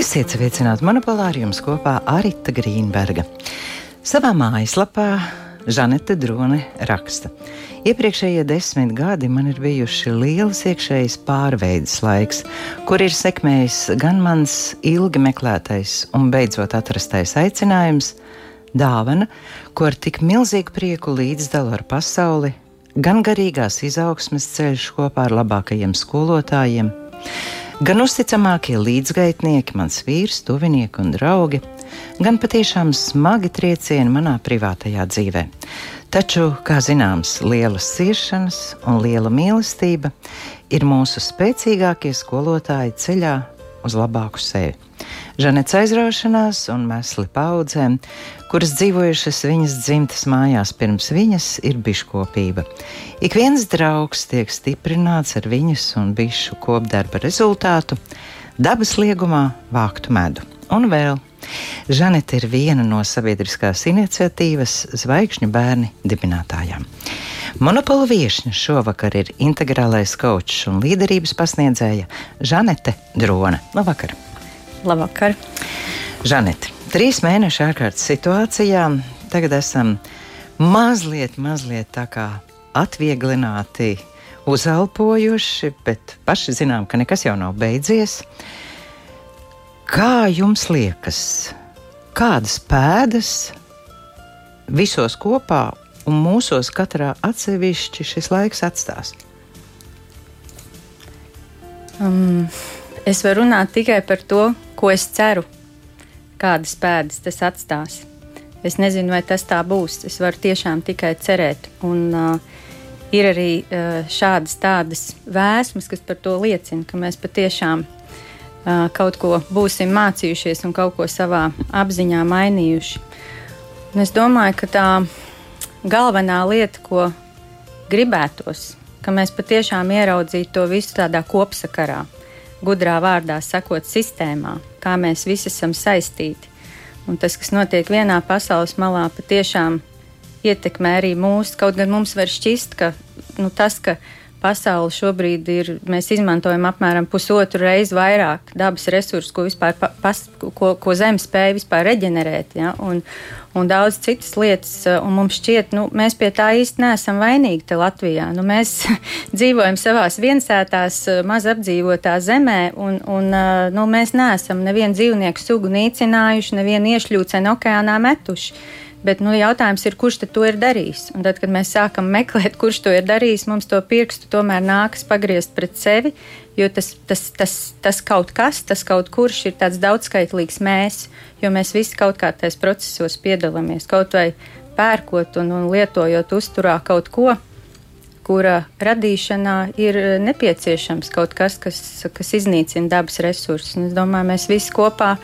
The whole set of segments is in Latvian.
Esiet sveicināti monopolā ar jums kopā Arita Grīnberga. Savā mājaslapā Žanete Drone raksta. Iepriekšējie desmit gadi man ir bijuši liels iekšējs pārveides laiks, kur ir sekmējis gan mans ilgi meklētais un beidzot atrastais aicinājums, dāvana, ko ar tik milzīgu prieku līdzdalu ar pasauli, gan garīgās izaugsmes ceļš kopā ar labākajiem skolotājiem, gan uzticamākie līdzgaitnieki, mans vīrs, tuvinieki un draugi, gan patiešām smagi triecieni manā privātajā dzīvē. Taču, kā zināms, lielas ciešanas un liela mīlestība ir mūsu spēcīgākie skolotāji ceļā uz labāku sevi. Žanets aizraušanās un mesli paudzēm, kuras dzīvojušas viņas dzimtas mājās pirms viņas, ir biškopība. Ik viens draugs tiek stiprināts ar viņas un bišu kopdarba rezultātu, dabas liegumā vāktu medu. Un vēl Žanete ir viena no sabiedriskās iniciatīvas Zvaigžņu bērni dibinātājām. Monopola viesne šovakar ir integrālais kočs un līderības pasniedzēja Žanete Drone. Labvakar! Labvakar! Žanete, trīs mēnešu ārkārtas situācijā. Tagad esam mazliet, mazliet tā kā atvieglināti, uzelpojuši, bet paši zinām, ka nekas jau nav beidzies. Kā jums liekas, kādas pēdas visos kopā un mūsos katrā atsevišķi šis laiks atstās? Um, es varu runāt tikai par to, ko es ceru, kādas pēdas tas atstās. Es nezinu, vai tas tā būs. Es varu tiešām tikai cerēt. Un, uh, ir arī uh, šādas tādas vēsmas, kas par to liecina, ka mēs patiešām uh, kaut ko būsim mācījušies un kaut ko savā apziņā mainījuši. Un es domāju, ka tā galvenā lieta, ko gribētos, ka mēs patiešām ieraudzītu to visu tādā kopsakarā, gudrā vārdā sakot, sistēmā, kā mēs visi esam saistīti. Un tas, kas notiek vienā pasaules malā, patiešām ietekmē arī mūsu. Kaut gan mums var šķist, ka nu, tas, ka pasaule šobrīd ir, mēs izmantojam apmēram pusotru reizi vairāk dabas resursu, ko, vispār, pas, ko, ko Zeme spēja vispār reģenerēt, ja, un, un daudz citas lietas. Un mums šķiet, nu, mēs pie tā īsti neesam vainīgi te Latvijā. Nu, mēs dzīvojam savās viensētās, maz apdzīvotā zemē, un, un nu, mēs neesam nevienu dzīvnieku sugu nīcinājuši, nevienu iešļūcenu okeānā metuši. Bet nu, jautājums ir, kurš to ir darījis? Un tad, kad mēs sākam meklēt, kurš to ir darījis, mums to pirkstu tomēr nākas pagriezt pret sevi, jo tas, tas, tas, tas kaut kas, tas kaut kurš ir tāds daudzskaitlīgs mēs, jo mēs visi kaut kā tajos procesos piedalāmies, kaut vai pērkot un, un lietojot uzturā kaut ko, kura radīšanā ir nepieciešams kaut kas, kas, kas iznīcina dabas resursus. Es domāju, mēs visi kopā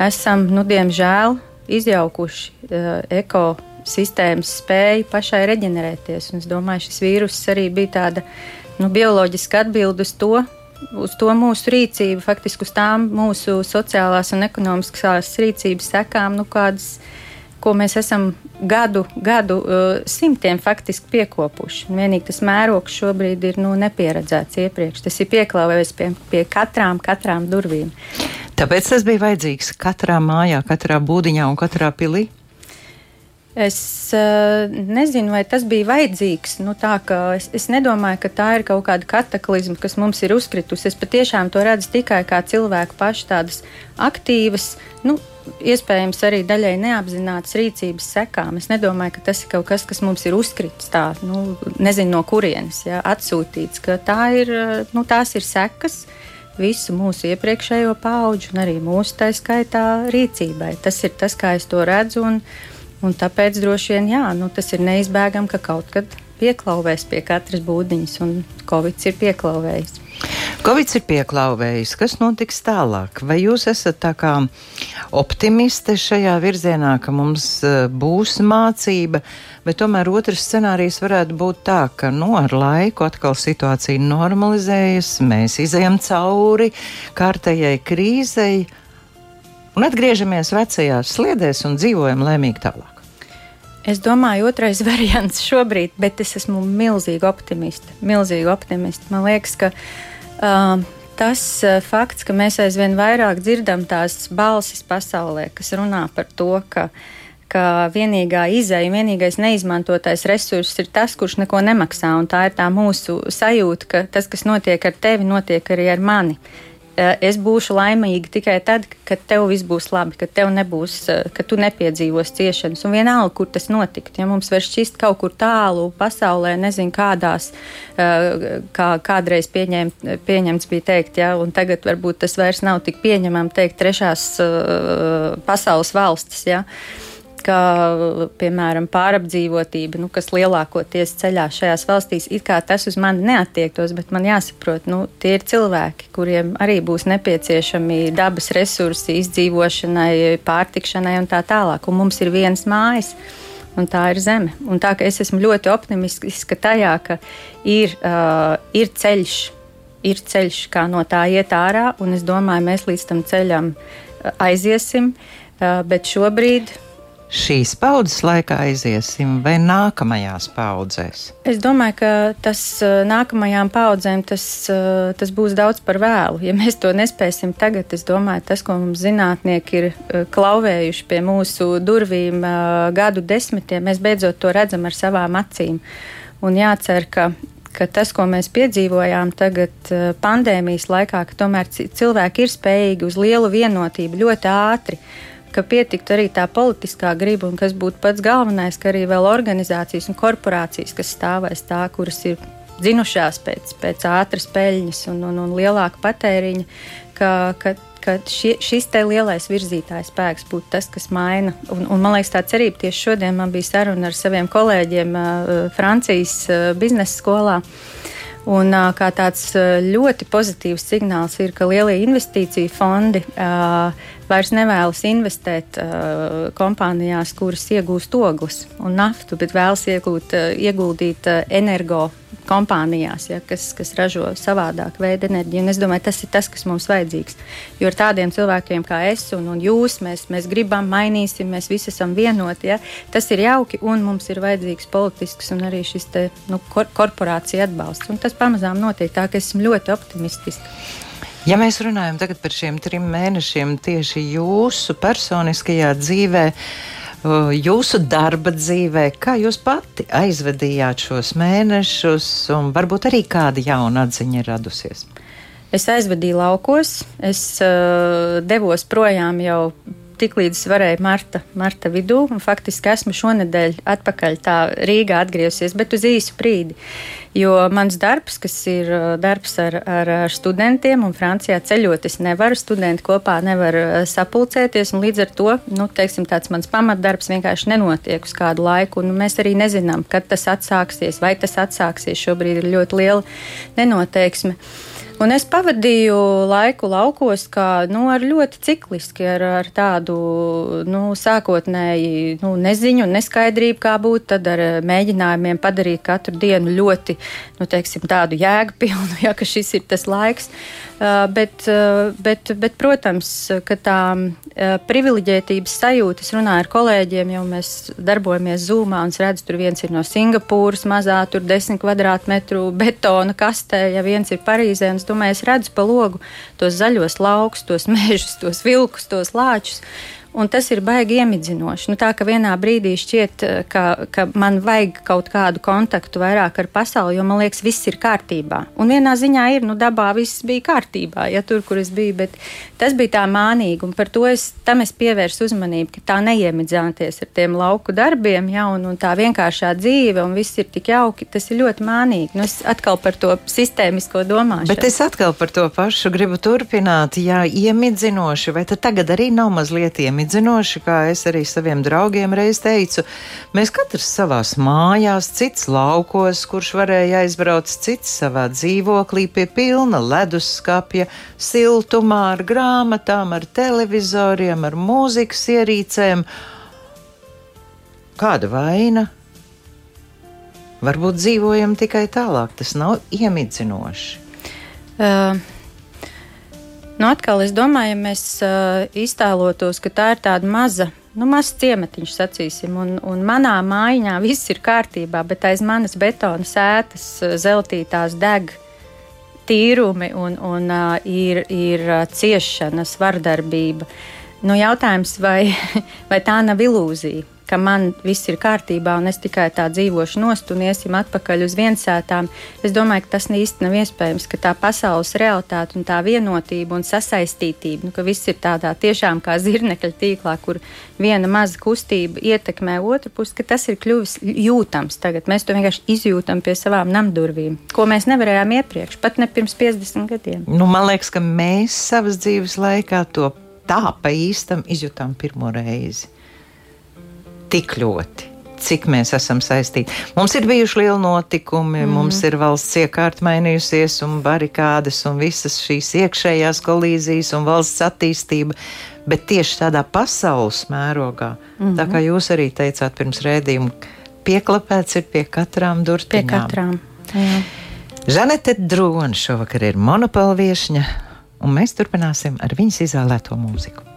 esam, nu, diemžēl, izjaukuši uh, ekosistēmas spēju pašai reģenerēties. Un es domāju, šis vīruss arī bija tāda nu, bioloģiska atbilde uz to. Uz to mūsu rīcību, faktiski uz tām mūsu sociālās un ekonomiskās rīcības sekām, nu, kādas, ko mēs esam gadu, gadu uh, simtiem faktiski piekopuši. Vienīgi tas mērogs šobrīd ir nu, nepieredzēts iepriekš. Tas ir pieklāvējies pie, pie katrām, katrām durvīm. Tāpēc tas bija vajadzīgs katrā mājā, katrā būdiņā un katrā pilī. Es uh, nezinu, vai tas bija vajadzīgs. Nu, es, es nedomāju, ka tā ir kaut kāda kataklizma, kas mums ir uzkritusi. Es patiešām to redzu tikai kā cilvēku pašu tādas aktīvas, nu, iespējams, arī daļai neapzinātas rīcības sekām. Es nedomāju, ka tas ir kaut kas, kas mums ir uzkritis tā, nu, nezinu no kurienes, ja, atsūtīts, ka tā ir, nu, tās ir sekas. Uh, visu mūsu iepriekšējo pauģu un arī mūsu tā skaitā rīcībai. Tas ir tas, kā es to redzu, un, un tāpēc droši vien jā, nu, tas ir neizbēgami, ka kaut kad pieklauvēs pie katras būdiņas, un Covid ir pieklauvējis. Covid ir pieklauvējis. Kas notiks tālāk? Vai jūs esat tā kā optimiste šajā virzienā, ka mums uh, būs mācība, bet tomēr otrs scenārijs varētu būt tā, ka nu, ar laiku atkal situācija normalizējas, mēs izējam cauri kārtējai krīzei un atgriežamies vecajās sliedēs un dzīvojam lēmīgi tālāk. Es domāju, otrais variants šobrīd, bet es esmu milzīgi optimiste. Milzīgi optimiste. Man liekas, ka uh, tas uh, fakts, ka mēs aizvien vairāk dzirdam tās balsis pasaulē, kas runā par to, ka, ka vienīgā izēja, vienīgais neizmantotais resurss ir tas, kurš neko nemaksā. Tā ir tā mūsu sajūta, ka tas, kas notiek ar tevi, notiek arī ar mani. Eh, es būšu laimīga tikai tad, kad tev viss būs labi, kad tev nebūs, eh, ka tu nepiedzīvos ciešanas. Un vienalga, kur tas notikt, ja mums var šķist kaut kur tālu pasaulē, nezinu, kādās, eh, kā kādreiz pieņem, pieņemts bija teikt, ja, un tagad varbūt tas vairs nav tik pieņemam teikt trešās pasaules valstis. Ja ka, piemēram, pārapdzīvotība, nu, kas lielākoties ceļā šajās valstīs, it kā tas uz mani neatiektos, bet man jāsaprot, nu, tie ir cilvēki, kuriem arī būs nepieciešami dabas resursi izdzīvošanai, pārtikšanai un tā tālāk. Un mums ir viens mājas. Un tā ir zeme. Un tā, es esmu ļoti optimistiska tajā, ka ir, uh, ir ceļš, ir ceļš, kā no tā iet ārā, un es domāju, mēs līdz tam ceļam aiziesim. Uh, bet šobrīd šīs paudzes laikā aiziesim, vai nākamajās paudzēs? Es domāju, ka tas uh, nākamajām paudzēm tas, uh, tas būs daudz par vēlu. Ja mēs to nespēsim tagad, es domāju, tas, ko mums zinātnieki ir uh, klauvējuši pie mūsu durvīm gadu desmitiem, mēs beidzot to redzam ar savām acīm. Un jācer, ka ka tas, ko mēs piedzīvojām tagad pandēmijas laikā, ka tomēr cilvēki ir spējīgi uz lielu vienotību ļoti ātri ka pietiktu arī tā politiskā griba, un kas būtu pats galvenais, ka arī vēl organizācijas un korporācijas, kas stāvēs tā, kuras ir dzinušās pēc, pēc ātras peļņas un, un, un lielāka patēriņa, ka, ka, ka šie, šis te lielais virzītājs spēks būtu tas, kas maina. Un, un man liekas, tā cerība tieši šodien man bija saruna ar saviem kolēģiem Francijas biznesa skolā. Un, kā tāds ļoti pozitīvs signāls ir, ka lielie investīciju fondi uh, vairs nevēlas investēt uh, kompānijās, kuras iegūst ogles un naftu, bet vēlas iegūt, uh, ieguldīt uh, energo kompānijās, ja, kas, kas ražo savādāku veidu enerģiju. Un es domāju, tas ir tas, kas mums vajadzīgs. Jo ar tādiem cilvēkiem kā es un, un jūs, mēs, mēs gribam, mainīsim, mēs visi esam vienoti. Ja. Tas ir jauki un mums ir vajadzīgs politisks un arī šis te, nu, kor korporācija atbalsts. Un tas pamazām notiek tā, ka esmu ļoti optimistiski. Ja mēs runājam par šiem trim mēnešiem tieši jūsu personiskajā dzīvē, jūsu darba dzīvē, kā jūs pati aizvedījāt šos mēnešus, un varbūt arī kāda jauna atziņa ir radusies? Es aizvedīju laukos, es uh, devos projām jau tiklīdz varēju marta, marta vidū, un faktiski esmu šonadēļ atpakaļ tā Rīgā atgriezusies, bet uz īsu brīdi. Jo mans darbs, kas ir uh, darbs ar, ar, ar studentiem, un Francijā ceļot, es nevaru, studenti kopā nevar uh, sapulcēties, un līdz ar to, nu, teiksim, tāds mans pamatdarbs vienkārši nenotiek uz kādu laiku, un mēs arī nezinām, kad tas atsāksies, vai tas atsāksies. Šobrīd ir ļoti liela nenoteiksme. Un es pavadīju laiku laukos, kā nu, ar ļoti cikliski, ar, ar tādu nu, sākotnēji nu, neziņu, neskaidrību, kā būtu, tad ar mēģinājumiem padarīt katru dienu ļoti nu, teiksim, tādu jēgpilnu, ja šis ir tas laiks. Uh, bet, uh, bet, bet, protams, ka tā privileģētības sajūta, es runāju ar kolēģiem, jau mēs darbojamies Zūmā, un es redzu, tur viens ir no Singapūras, mazā, tur desmit kvadrātmetru betona kastē, ja viens ir Parīzē, un domāju, es redzu pa logu tos zaļos laukus, tos mežus, tos vilkus, tos lāčus un tas ir baigi iemidzinoši. Nu, tā ka vienā brīdī šķiet, eh, ka, ka man vajag kaut kādu kontaktu vairāk ar pasauli, jo man liekas, viss ir kārtībā. Un vienā ziņā ir, nu, dabā viss bija kārtībā, ja tur, kur es biju, bet tas bija tā mānīgi, un par to es, tam es pievērsu uzmanību, ka tā neiemidzāties ar tiem lauku darbiem, ja, un, un tā vienkāršā dzīve, un viss ir tik jauki, tas ir ļoti mānīgi. Nu, es atkal par to sistēmisko domāšanu. Bet es atkal par to pašu gribu turpināt, ja iemidzinoši, vai tad tagad arī nav mazliet iemidzinoši? Salīdzinoši, kā es arī saviem draugiem reiz teicu, mēs katrs savās mājās, cits laukos, kurš varēja aizbraukt, cits savā dzīvoklī pie pilna leduskapja, siltumā, ar grāmatām, ar televizoriem, ar mūzikas ierīcēm. Kāda vaina? Varbūt dzīvojam tikai tālāk, tas nav iemidzinoši. Uh. Nu, atkal es domāju, ja mēs uh, iztēlotos, ka tā ir tāda maza, nu, mazs ciematiņš, sacīsim, un, un manā mājiņā viss ir kārtībā, bet aiz manas betona sētas zeltītās deg tīrumi un, un uh, ir, ir ciešanas, vardarbība. Nu, jautājums, vai, vai tā nav ilūzija? Ka man viss ir kārtībā un es tikai tā dzīvošu nost un iesim atpakaļ uz viensētām. Es domāju, ka tas īsti nav iespējams, ka tā pasaules realitāte un tā vienotība un sasaistītība, nu, ka viss ir tādā tiešām kā zirnekļa tīklā, kur viena maza kustība ietekmē otru pusi, ka tas ir kļuvis jūtams tagad. Mēs to vienkārši izjūtam pie savām namdurvīm, ko mēs nevarējām iepriekš, pat ne pirms 50 gadiem. Nu, man liekas, ka mēs savas dzīves laikā to tā pa īstam izjutām pirmo reizi tik ļoti cik mēs esam saistīti. Mums ir bijuši lieli notikumi, mm. mums ir valsts iekārta mainījusies, un barikādes, un visas šīs iekšējās kolīzijas un valsts attīstība. Bet tieši tādā pasaules mērogā, mm -hmm. tā kā mhm. jūs arī teicāt pirms rēdījuma, pieklapēts ir pie katrām durvīm. Pie katrām. Jā. Žanete Drona šovakar ir monopola viesņa, un mēs turpināsim ar viņas izvēlēto mūziku.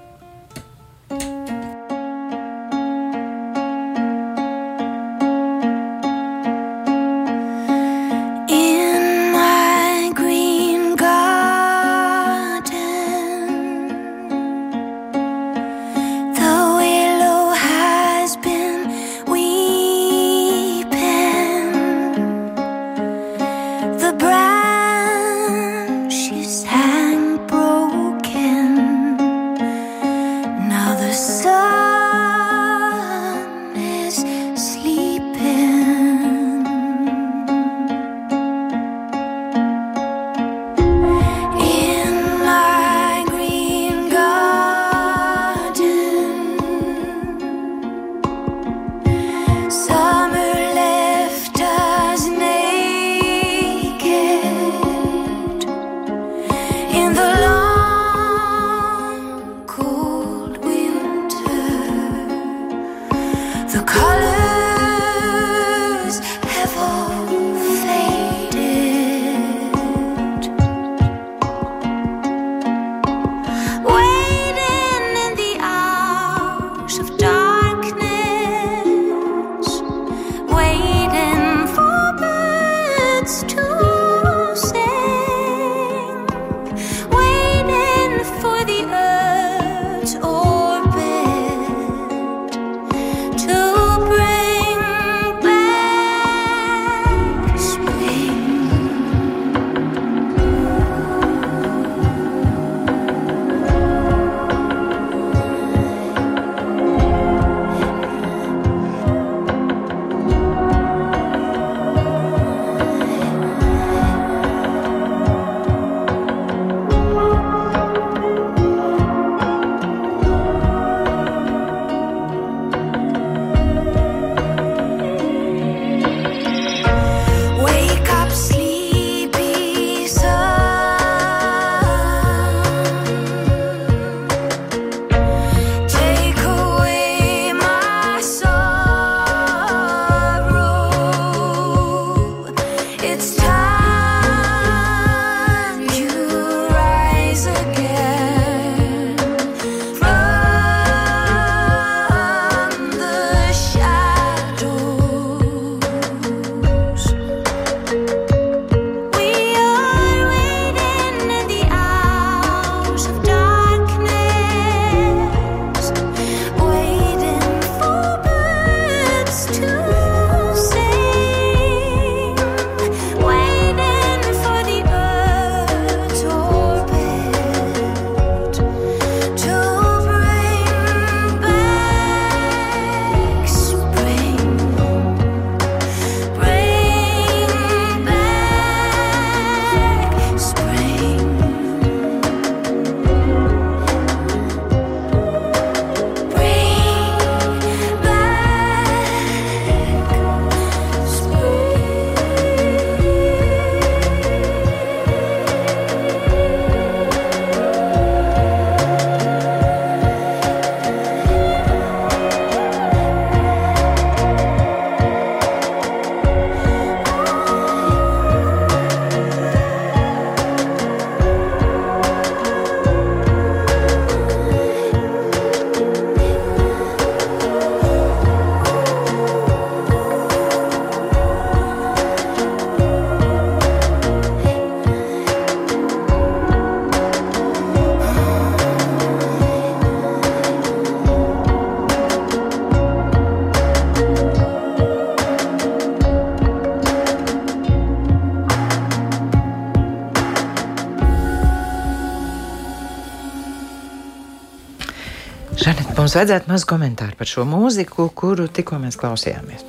Mums vajadzētu maz komentāru par šo mūziku, kuru tikko mēs klausījāmies.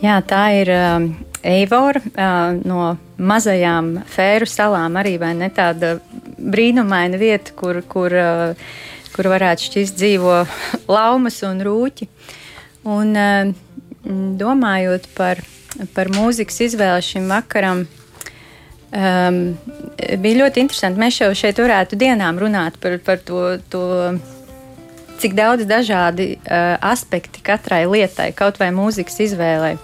Jā, tā ir uh, Eivora uh, no mazajām Fēru salām, arī ne tāda brīnumaina vieta, kur, kur, uh, kur varētu šķist dzīvo laumas un rūķi. Un, uh, domājot par, par mūzikas izvēli šim vakaram, um, bija ļoti interesanti. Mēs jau šeit varētu dienām runāt par, par to. to cik daudz dažādi uh, aspekti katrai lietai, kaut vai mūzikas izvēlei.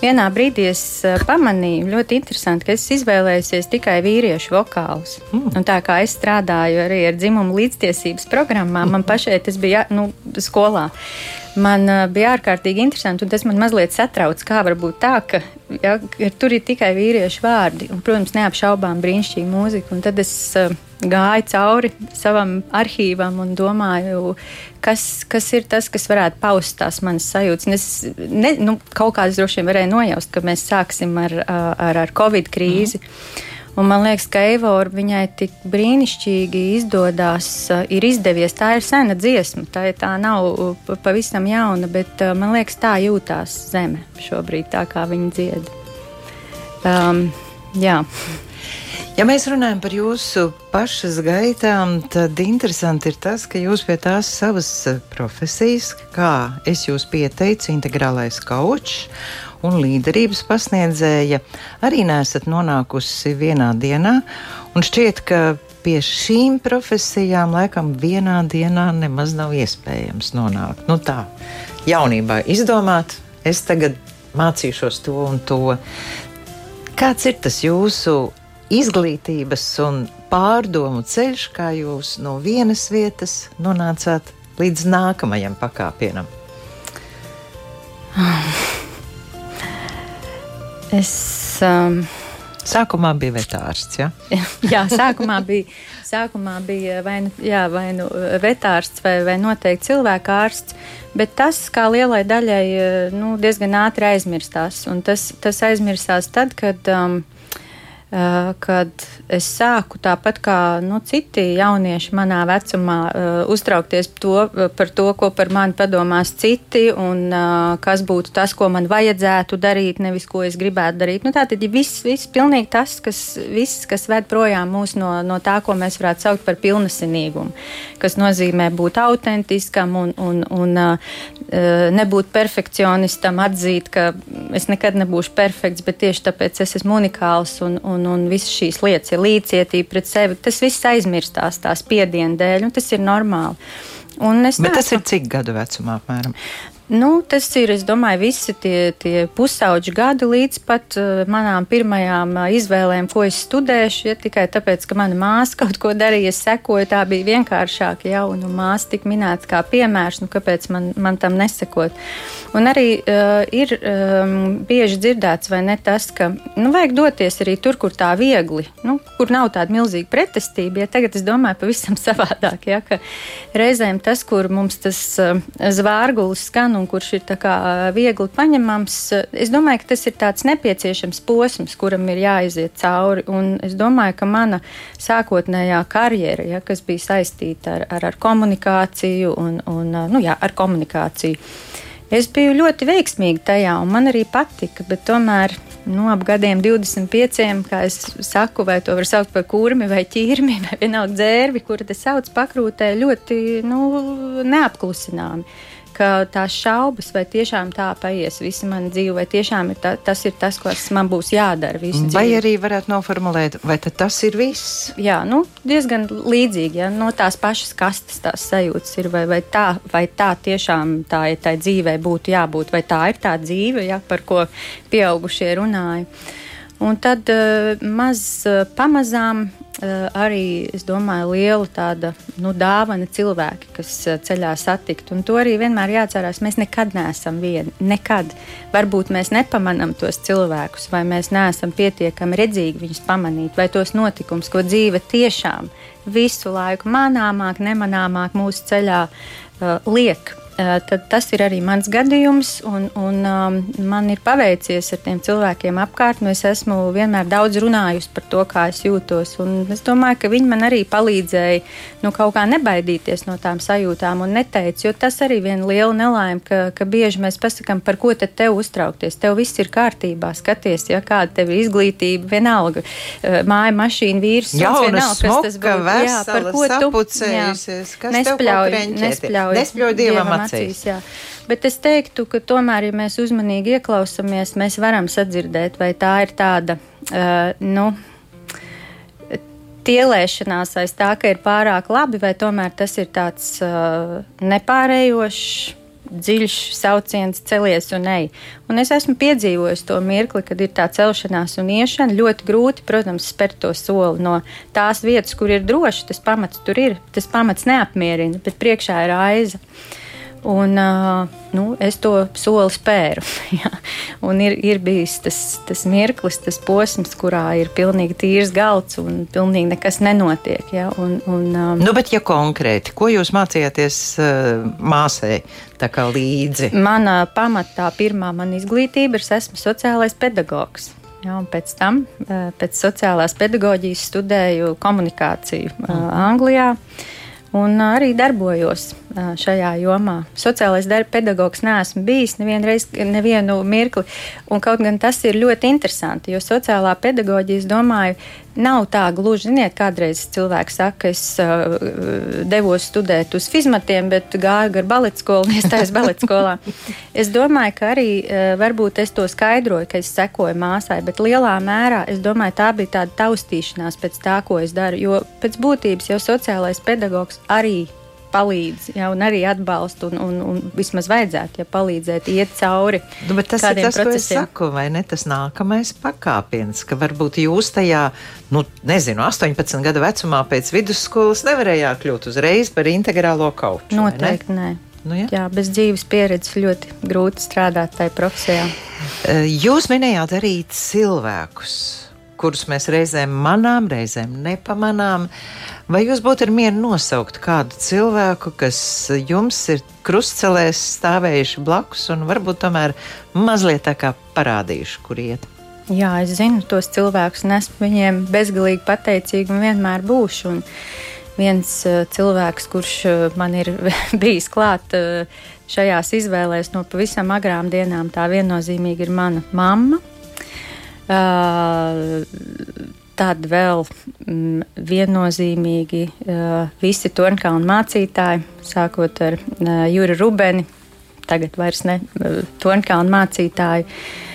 Vienā brīdī es uh, pamanīju, ļoti interesanti, ka es izvēlējusies tikai vīriešu vokālus. Mm. Un tā kā es strādāju arī ar dzimumu līdztiesības programmām, man pašai tas bija nu, skolā. Man uh, bija ārkārtīgi interesanti, un tas man mazliet satrauc, kā var būt tā, ka ja, tur ir tikai vīriešu vārdi, un, protams, neapšaubām brīnišķīga mūzika. Un tad es uh, gāju cauri savam arhīvam un domāju, kas, kas ir tas, kas varētu paust tās manas sajūtas. Es ne, nu, kaut kādas droši vien varēju nojaust, ka mēs sāksim ar, ar, ar Covid krīzi. Mm. Un man liekas, ka Eivora viņai tik brīnišķīgi izdodas, ir izdevies. Tā ir sena dziesma, tā, tā nav pavisam jauna, bet man liekas, tā jūtās zeme šobrīd, tā kā viņa dzied. Um, jā. Ja mēs runājam par jūsu pašas gaitām, tad interesanti ir tas, ka jūs pie tās savas profesijas, kā es jūs pieteicu, integrālais kaučs un līderības pasniedzēja, arī nesat nonākusi vienā dienā. Un šķiet, ka pie šīm profesijām laikam vienā dienā nemaz nav iespējams nonākt. Nu tā, jaunībā izdomāt, es tagad mācīšos to un to. Kāds ir tas jūsu izglītības un pārdomu ceļš, kā jūs no vienas vietas nonācāt līdz nākamajam pakāpienam? Es. Um, Sākumā bija vetārsts. Ja? jā, sākumā bija, sākumā bija vai nu, jā, vai nu vetārsts vai, vai noteikti cilvēka ārsts. Bet tas, kā lielai daļai, nu, diezgan ātri aizmirstās. Un tas, tas aizmirstās tad, kad. Um, kad es sāku tāpat kā nu, citi jaunieši manā vecumā uh, uztraukties to, eh, par to, ko par mani padomās citi un kas būtu tas, ko man vajadzētu darīt, nevis ko es gribētu darīt. Nu, tā tad ir viss, viss pilnīgi tas, kas, viss, kas ved projām mūs no, no tā, ko mēs varētu saukt par pilnesinīgumu, kas nozīmē būt autentiskam un, un, un nebūt perfekcionistam, atzīt, ka es nekad nebūšu perfekts, bet tieši tāpēc es esmu unikāls un, un un, un visas šīs lietas, ir līdzcietība pret sevi, tas viss aizmirstās tās piedienu dēļ, un tas ir normāli. Bet tas ir cik gadu vecumā apmēram? Nu, tas ir, es domāju, visi tie, tie pusauģi gadi līdz pat uh, manām pirmajām uh, izvēlēm, ko es studēšu. Ja, tikai tāpēc, ka mana māsa kaut ko darīja, es sekoju, tā bija vienkāršāk. Ja, un, un māsa tika minēta kā piemērs, nu, kāpēc man, man tam nesekot. Un arī uh, ir um, bieži dzirdēts, vai ne tas, ka nu, vajag doties arī tur, kur tā viegli, nu, kur nav tāda milzīga pretestība. Ja, tagad es domāju pavisam savādāk, ja, ka reizēm tas, kur mums tas uh, zvārgulis skan un kurš ir viegli paņemams. Es domāju, ka tas ir tāds nepieciešams posms, kuram ir jāiziet cauri. Un es domāju, ka mana sākotnējā karjera, ja, kas bija saistīta ar, ar, ar komunikāciju un, un nu, jā, ar komunikāciju, es biju ļoti veiksmīga tajā, un man arī patika, bet tomēr. Nu, ap gadiem 25, kā es saku, vai to var saukt par kurmi vai ķīrmi, vai vienalga dzērvi, kuru te sauc pakrūtē, ļoti nu, neapklusināmi ka tās šaubas, vai tiešām tā paies visa mana dzīve, vai tiešām ir ta, tas ir tas, kas man būs jādara visu vai dzīvi. Vai arī varētu noformulēt, vai tas ir viss? Jā, nu, diezgan līdzīgi, ja no tās pašas kastes tās sajūtas ir, vai, vai, tā, vai tā tiešām tā ir tā dzīvē būtu jābūt, vai tā ir tā dzīve, ja, par ko pieaugušie runāja. Un tad uh, maz uh, pamazām uh, arī, domāju, liela tāda nu, dāvana cilvēki, kas ceļā satikt. Un to arī vienmēr jāatcerās. Mēs nekad neesam vieni. Nekad. Varbūt mēs nepamanām tos cilvēkus, vai mēs neesam pietiekami redzīgi viņus pamanīt, vai tos notikumus, ko dzīve tiešām visu laiku manāmāk, nemanāmāk mūsu ceļā uh, liek. Tad tas ir arī mans gadījums, un, un um, man ir paveicies ar tiem cilvēkiem apkārt. Nu, es esmu vienmēr daudz runājusi par to, kā es jūtos, es domāju, ka viņi man arī palīdzēja nu, kaut kā nebaidīties no tām sajūtām un neteikt, jo tas arī viena liela nelaime, ka, ka bieži mēs pasakām, par ko tad tev uztraukties. Tev viss ir kārtībā, skaties, ja kāda tev ir izglītība, vienalga, māja, mašīna, vīrs, vienalga, kas tas būtu. Jā, par ko tu nespļauj, nespļauj, nespļauj dievam acīs. Jā. Bet es teiktu, ka tomēr, ja mēs uzmanīgi ieklausāmies, mēs varam sadzirdēt, vai tā ir tāda, uh, nu, tielēšanās aiz tā, ka ir pārāk labi, vai tomēr tas ir tāds uh, nepārējošs dziļš sauciens, celies un ej. Un es esmu piedzīvojis to mirkli, kad ir tā celšanās un iešana. Ļoti grūti, protams, spērt to soli no tās vietas, kur ir droši. Tas pamats tur ir, tas pamats neapmierina, bet priekšā ir aiza. Uh, Un, nu, es to soli spēru. un ir, ir bijis tas, tas mirklis, tas posms, kurā ir pilnīgi tīrs galds un pilnīgi nekas nenotiek. Ja? Un, un, um, nu, bet, ja konkrēti, ko jūs mācījāties uh, māsai līdzi? Mana pamatā pirmā mana izglītība ir, es esmu sociālais pedagogs. Ja, pēc tam, pēc sociālās pedagoģijas, studēju komunikāciju uh, Anglijā. Un arī darbojos šajā jomā. Sociālais darba pedagogs neesmu bijis nevienu, reizi, nevienu mirkli, un kaut gan tas ir ļoti interesanti, jo sociālā pedagoģija, es domāju, nav tā gluži, ziniet, kādreiz cilvēks saka, es uh, devos studēt uz fizmatiem, bet gāju gar baleta skolu un iestājos baleta skolā. Es domāju, ka arī uh, varbūt es to skaidroju, ka es sekoju māsai, bet lielā mērā es domāju, tā bija tāda taustīšanās pēc tā, ko es daru, jo pēc būtības jau sociālais pedagogs arī palīdz, ja, un arī atbalsta, un, un, un vismaz vajadzētu ja, palīdzēt, iet cauri. Nu, tas ir tas, procesiem. ko es saku, vai ne? Tas nākamais pakāpiens, ka varbūt jūs tajā, nu, nezinu, 18 gadu vecumā pēc vidusskolas nevarējāt kļūt uzreiz par integrālo kauču. Noteikti nē. Nu, ja? Jā, bez dzīves pieredzes ļoti grūti strādāt tajā profesijā. Jūs minējāt arī cilvēkus, kurus mēs reizēm manām, reizēm nepamanām. Vai jūs būtu mieru nosaukt kādu cilvēku, kas jums ir krustcelēs stāvējuši blakus un varbūt tomēr mazliet tā kā parādījuši, kur iet? Jā, es zinu tos cilvēkus, un esmu viņiem bezgalīgi pateicīga un vienmēr būšu. Un viens uh, cilvēks, kurš uh, man ir bijis klāt uh, šajās izvēlēs no pavisam agrām dienām, tā viennozīmīgi ir mana mamma. Tad vēl mm, viennozīmīgi visi Tornkalnu mācītāji, sākot ar Juri Rubeni, tagad vairs ne Tornkalnu mācītāji, uh,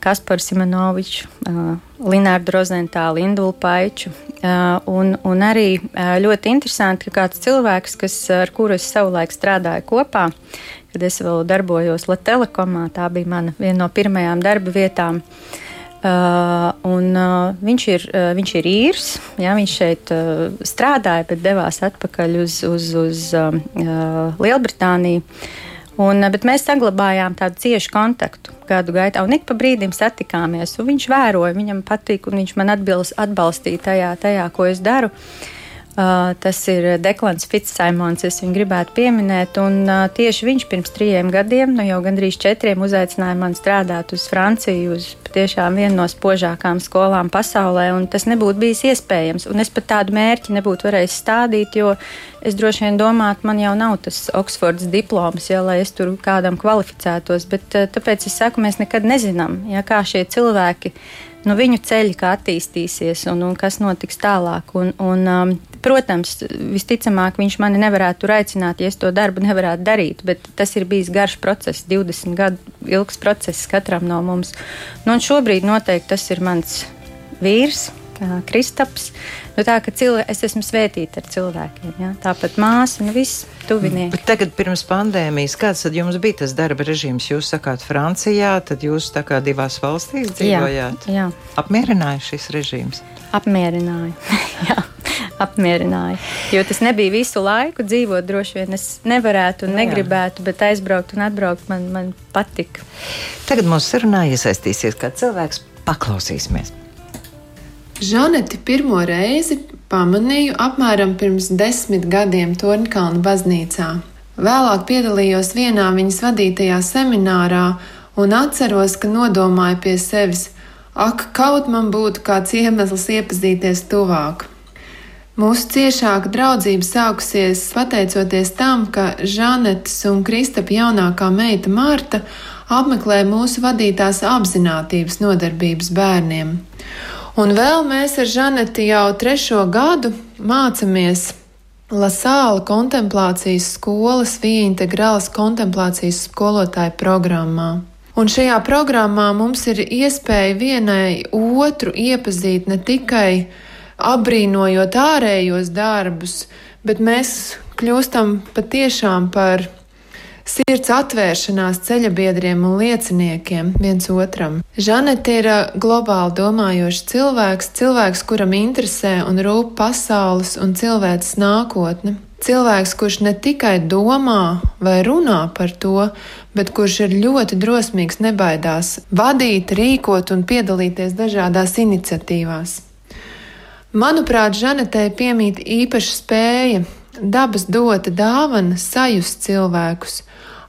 Kasparu Simonoviču, Linārdu Rozentālu, Indulu Paiču. Un, un arī ļoti interesanti, ka kāds cilvēks, kas, ar kuru es savulaik strādāju kopā, kad es vēl darbojos Latvijas telekomā, tā bija mana viena no pirmajām darba vietām. Uh, Uh, un, uh, viņš, ir, uh, viņš ir īrs, jā, viņš šeit uh, strādāja, bet devās atpakaļ uz, uz, uz um, uh, Lielbritāniju. Un, uh, mēs saglabājām tādu ciešu kontaktu gadu gaitā, un ik pa brīdim satikāmies. Viņš vēroja, viņam patīk, un viņš man atbilst, atbalstīja tajā, tajā, ko es daru. Uh, Uh, tas ir Deklans Fitzsimons, es viņu gribētu pieminēt. Un, uh, tieši viņš pirms trijiem gadiem, nu jau gandrīz četriem, uzaicināja mani strādāt uz Franciju, uz patiešām vienu no spožākām skolām pasaulē. Tas nebūtu bijis iespējams. Un es pat tādu mērķi nebūtu varējis stādīt, jo es droši vien domāju, man jau nav tas Oksfords diploms, ja, lai es tur kādam kvalificētos. Bet, uh, tāpēc es saku, mēs nekad nezinām, ja, kā šie cilvēki nu, viņu ceļi, kā attīstīsies un, un kas notiks tālāk. Un, un, um, protams, visticamāk, viņš mani nevarētu tur aicināt, ja es to darbu nevarētu darīt, bet tas ir bijis garš process, 20 gadu ilgs process katram no mums. Nu, šobrīd noteikti tas ir mans vīrs. Kristaps. Nu, tā cilvē, es esmu svētīta ar cilvēkiem. Ja? Tāpat māsa, nu viss tuvinieki. Bet tagad, pirms pandēmijas, kāds tad jums bija tas darba režīms? Jūs sakāt, Francijā, tad jūs tā kā divās valstīs dzīvojāt. Jā, jā. Apmierināja šis režīms? Apmierināja. Apmierināja. Jo tas nebija visu laiku dzīvot. Droši vien es nevarētu un negribētu, bet aizbraukt un atbraukt man, man patika. Tagad mūsu sarunā iesaistīsies kāds cilvēks. Paklausīsimies! Žaneti pirmo reizi pamanīju apmēram pirms desmit gadiem Tornkalna baznīcā. Vēlāk piedalījos vienā viņas vadītajā seminārā un atceros, ka nodomāju pie sevis, ak, kaut man būtu kāds iemesls iepazīties tuvāk. Mūsu ciešāka draudzība sākusies pateicoties tam, ka Žanetes un Kristapa jaunākā meita Marta apmeklē mūsu vadītās apziņotības nodarbības bērniem. Un vēl mēs ar Žaneti jau trešo gadu mācāmies Lasāla kontemplācijas skolas Vija integrālas kontemplācijas skolotāju programmā. Un šajā programmā mums ir iespēja vienai otru iepazīt ne tikai apbrīnojot ārējos darbus, bet mēs kļūstam patiešām par sirds atvēršanās ceļabiedriem un lieciniekiem viens otram. Žanete ir globāli domājošs cilvēks, cilvēks, kuram interesē un rūp pasaules un cilvēces nākotne. Cilvēks, kurš ne tikai domā vai runā par to, bet kurš ir ļoti drosmīgs, nebaidās vadīt, rīkot un piedalīties dažādās iniciatīvās. Manuprāt, Žanetei piemīt īpaša spēja, dabas dota dāvana sajust cilvēkus,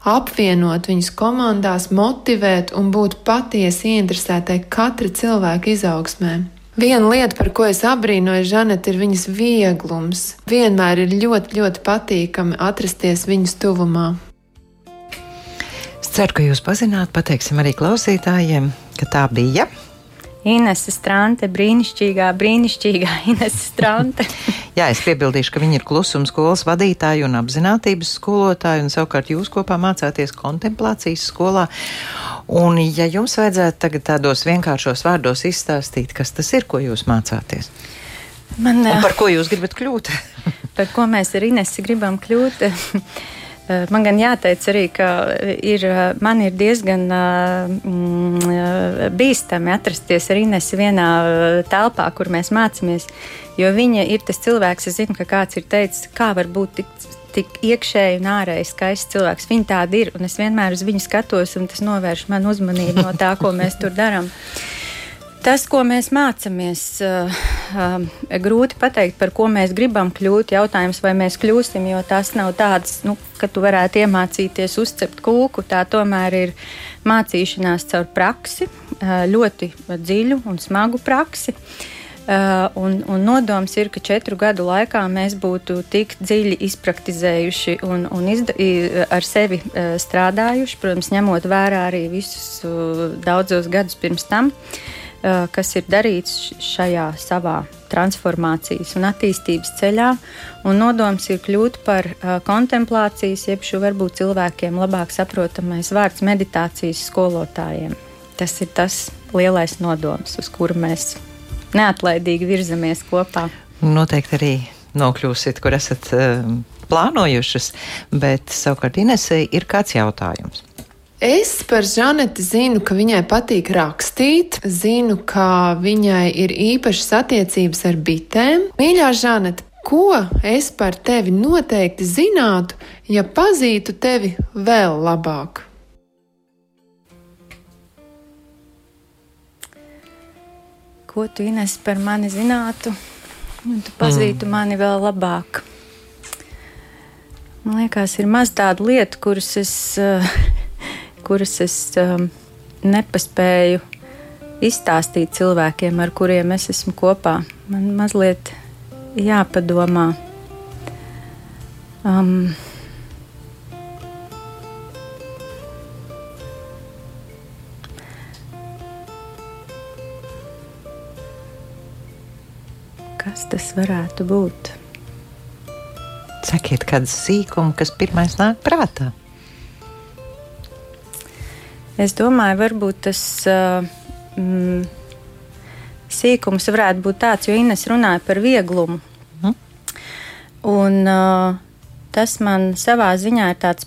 apvienot viņus komandās, motivēt un būt patiesi ieinteresētai katra cilvēka izaugsmē. Viena lieta, par ko es abrīnoju Žanetu, ir viņas vieglums. Vienmēr ir ļoti, ļoti patīkami atrasties viņas tuvumā. Es ceru, ka jūs pazināt, pateiksim arī klausītājiem, ka tā bija. Inese Strante, brīnišķīgā, brīnišķīgā Inese Strante. Jā, es piebildīšu, ka viņi ir klusuma skolas vadītāji un apziņotības skolotāji, un savukārt jūs kopā mācāties kontemplācijas skolā. Un, ja jums vajadzētu tagad tādos vienkāršos vārdos izstāstīt, kas tas ir, ko jūs mācāties? Man, un par ko jūs gribat kļūt? par ko mēs ar Inesu gribam kļūt? Eh, man gan jāteic arī, ka ir, eh, man ir diezgan mm, eh, bīstami atrasties ar Inesu vienā telpā, kur mēs mācāmies. Jo viņa ir tas cilvēks, es zinu, ka kāds ir teicis, kā var būt tik, tik iekšēji un ārēji skaists cilvēks. Viņa tāda ir, un es vienmēr uz viņu skatos, un tas novērš man uzmanību no tā, ko mēs tur darām. Tas, ko mēs mācāmies, uh, uh, grūti pateikt, par ko mēs gribam kļūt. Jautājums, vai mēs kļūsim, jo tas nav tāds, nu, ka tu varētu iemācīties uzcept kūku. Tā tomēr ir mācīšanās caur praksi, uh, ļoti dziļu un smagu praksi. Uh, un, un nodoms ir, ka četru gadu laikā mēs būtu tik dziļi izpraktizējuši un, un izda, ar sevi uh, strādājuši, protams, ņemot vērā arī visus uh, daudzos gadus pirms tam. Uh, kas ir darīts šajā savā transformācijas un attīstības ceļā. Un nodoms ir kļūt par kontemplācijas, jeb šo varbūt cilvēkiem labāk saprotamais vārds meditācijas skolotājiem. Tas ir tas lielais nodoms, uz kuru mēs neatlaidīgi virzamies kopā. Noteikti arī nokļūsiet, kur esat plānojušas, bet savukārt Inesei ir kāds jautājums. Es par Žaneti zinu, ka viņai patīk rakstīt, zinu, ka viņai ir īpašas attiecības ar bitēm. Mīļā Žanete, ko es par tevi noteikti zinātu, ja pazītu tevi vēl labāk? Ko tu Ines par mani zinātu, un tu pazītu mm. mani vēl labāk? Man liekas, ir maz tādu lietu, kuras es. Uh, kuras es um, nepaspēju izstāstīt cilvēkiem, ar kuriem es esmu kopā. Man mazliet jāpadomā. Um, kas tas varētu būt? Sakiet, kādu sīkumu, kas pirmais nāk prātā? Es domāju, varbūt tas uh, mm, sīkums varētu būt tāds, jo Ines runāja par vieglumu. Mm. Un, uh, tas man savā ziņā ir tāds,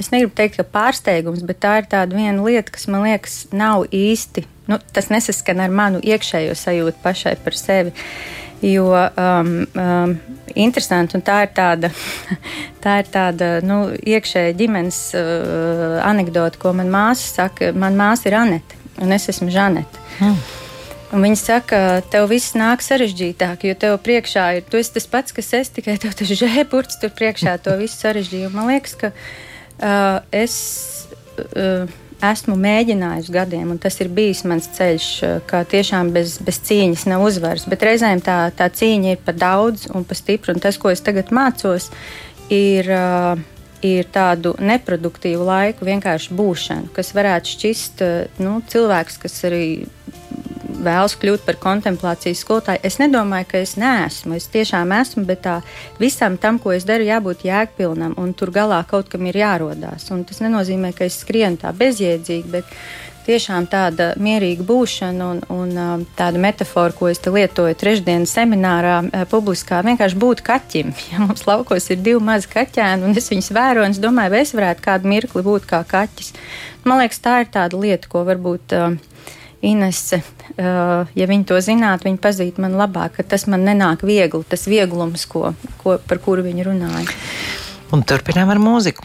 es negribu teikt, ka pārsteigums, bet tā ir tāda viena lieta, kas man liekas nav īsti, nu, tas nesaskan ar manu iekšējo sajūtu pašai par sevi. Jo um, um, interesanti, un tā ir tāda, tā ir tāda nu, iekšēja ģimenes uh, anekdote, ko man māsa saka. Man māsa ir Anete, un es esmu Žanete. Mm. Un viņi saka, tev viss nāk sarežģītāk, jo tev priekšā ir tas pats, kas es tikai tev tas žēburts tur priekšā to visu sarežģīju. Man liekas, ka uh, es uh, esmu mēģinājusi gadiem, un tas ir bijis mans ceļš, ka tiešām bez, bez cīņas nav uzvaras. Bet reizēm tā, tā cīņa ir par daudz un par stipru, un tas, ko es tagad mācos, ir. Uh, ir tādu neproduktīvu laiku vienkārši būšanu, kas varētu šķist nu, cilvēks, kas arī vēlas kļūt par kontemplācijas skolotāju. Es nedomāju, ka es neesmu. Es tiešām esmu, bet tā, visam tam, ko es daru, jābūt jēgpilnam, un tur galā kaut kam ir jārodās. Un tas nenozīmē, ka es skrienu tā bezjēdzīgi, bet tiešām tāda mierīga būšana un, un tāda metāfora, ko es lietoju trešdienas seminārā, publiskā, vienkārši būt kaķim. Ja mums laukos ir divi mazi kaķēni, un es viņus vēroju, un es domāju, vai es varētu kādu mirkli būt kā kaķis. Man liekas, tā ir tāda lieta, ko varbūt. Uh, Inese, uh, ja viņi to zinātu, viņi pazītu man labāk, ka tas man nenāk viegli, tas vieglums, ko, ko, par kuru viņi runāja. Un turpinām ar mūziku.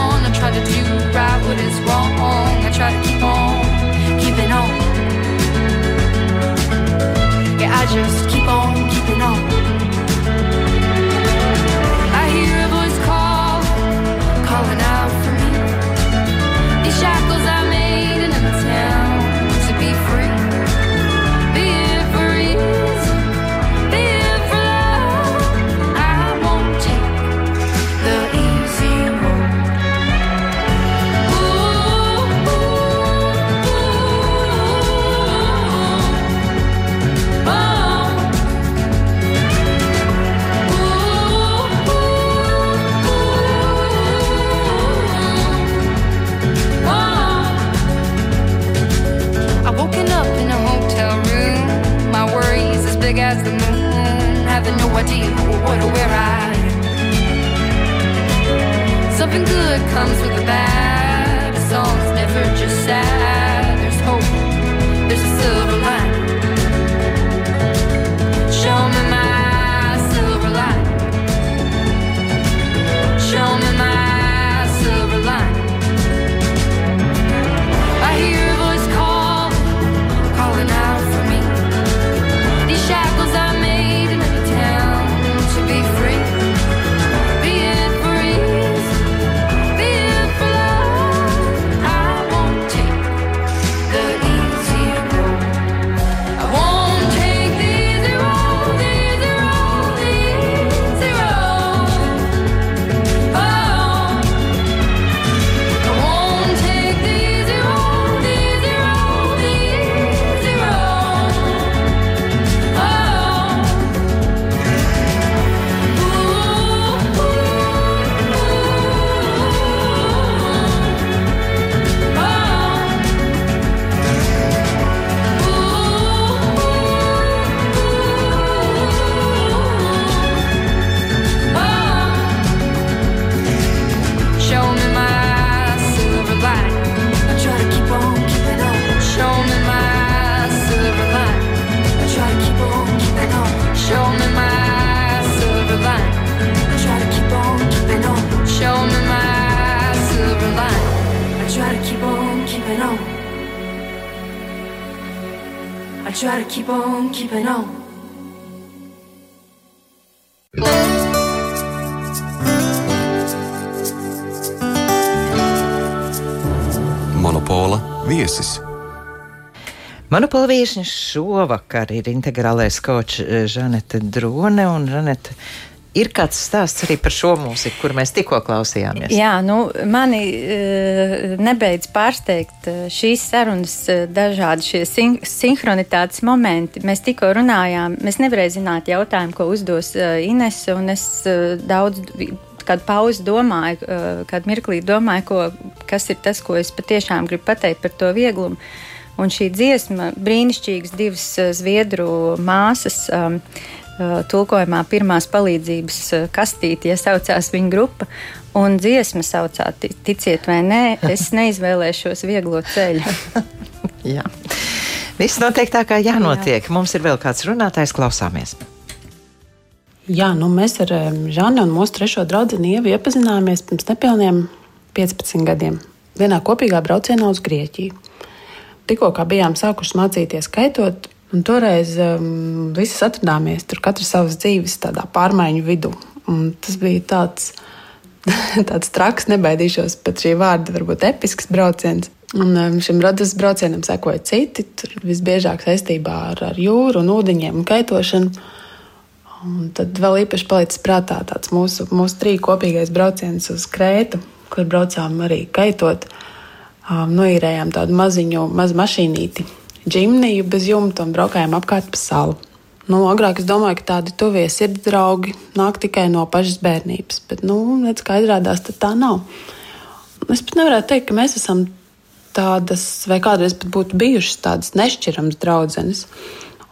What is wrong. I try to keep on keeping on. Yeah, I just Monopola viesņa šovakar ir integrālais kočs eh, Žanete Drone un Žanete. Ir kāds stāsts arī par šo mūziku, kur mēs tikko klausījāmies. Jā, nu, mani uh, nebeidz pārsteigt uh, šīs sarunas, dažādi šie sin sinhronitātes momenti. Mēs tikko runājām, mēs nevarējām zināt jautājumu, ko uzdos Ines, un es daudz kādu pauzi domāju, kādu mirklī domāju, ko, kas ir tas, ko es patiešām gribu pateikt par to vieglumu. Un šī dziesma, brīnišķīgas divas zviedru māsas, um, tulkojumā pirmās palīdzības kastīte, ja saucās viņa grupa. Un dziesma saucā, ticiet vai nē, es neizvēlēšos vieglo ceļu. Jā. Viss notiek tā, kā jānotiek. Jā. Mums ir vēl kāds runātājs, klausāmies. Jā, nu mēs ar Žanu un mūsu trešo draugu Ievu iepazināmies pirms nepilniem 15 gadiem. Vienā kopīgā braucienā uz Grieķiju. Tikko bijām sākuši mācīties skaitot, Un toreiz um, visi atrodāmies tur, katrs savas dzīves pārmaiņu vidū. Un tas bija tāds, tāds traks, nebaidīšos pat šī vārda, varbūt episks brauciens. Un um, šim radas braucienam sekoja citi, visbiežāk saistībā ar, ar jūru, un ūdeņiem un kaitošanu. Un tad vēl īpaši palicis prātā tāds mūsu, mūsu trīs kopīgais brauciens uz Krētu, kur braucām arī kaitot. Um, noīrējām tādu maziņu, mazu mašīnīti, džimniju bez jumta un braukājām apkārt pa salu. Nu, agrāk es domāju, ka tādi tuvie sirds draugi nāk tikai no pašas bērnības, bet, nu, redz, kā izrādās, tā nav. Es pat nevarētu teikt, ka mēs esam tādas, vai kādreiz pat būtu bijušas tādas nešķiramas draudzenes.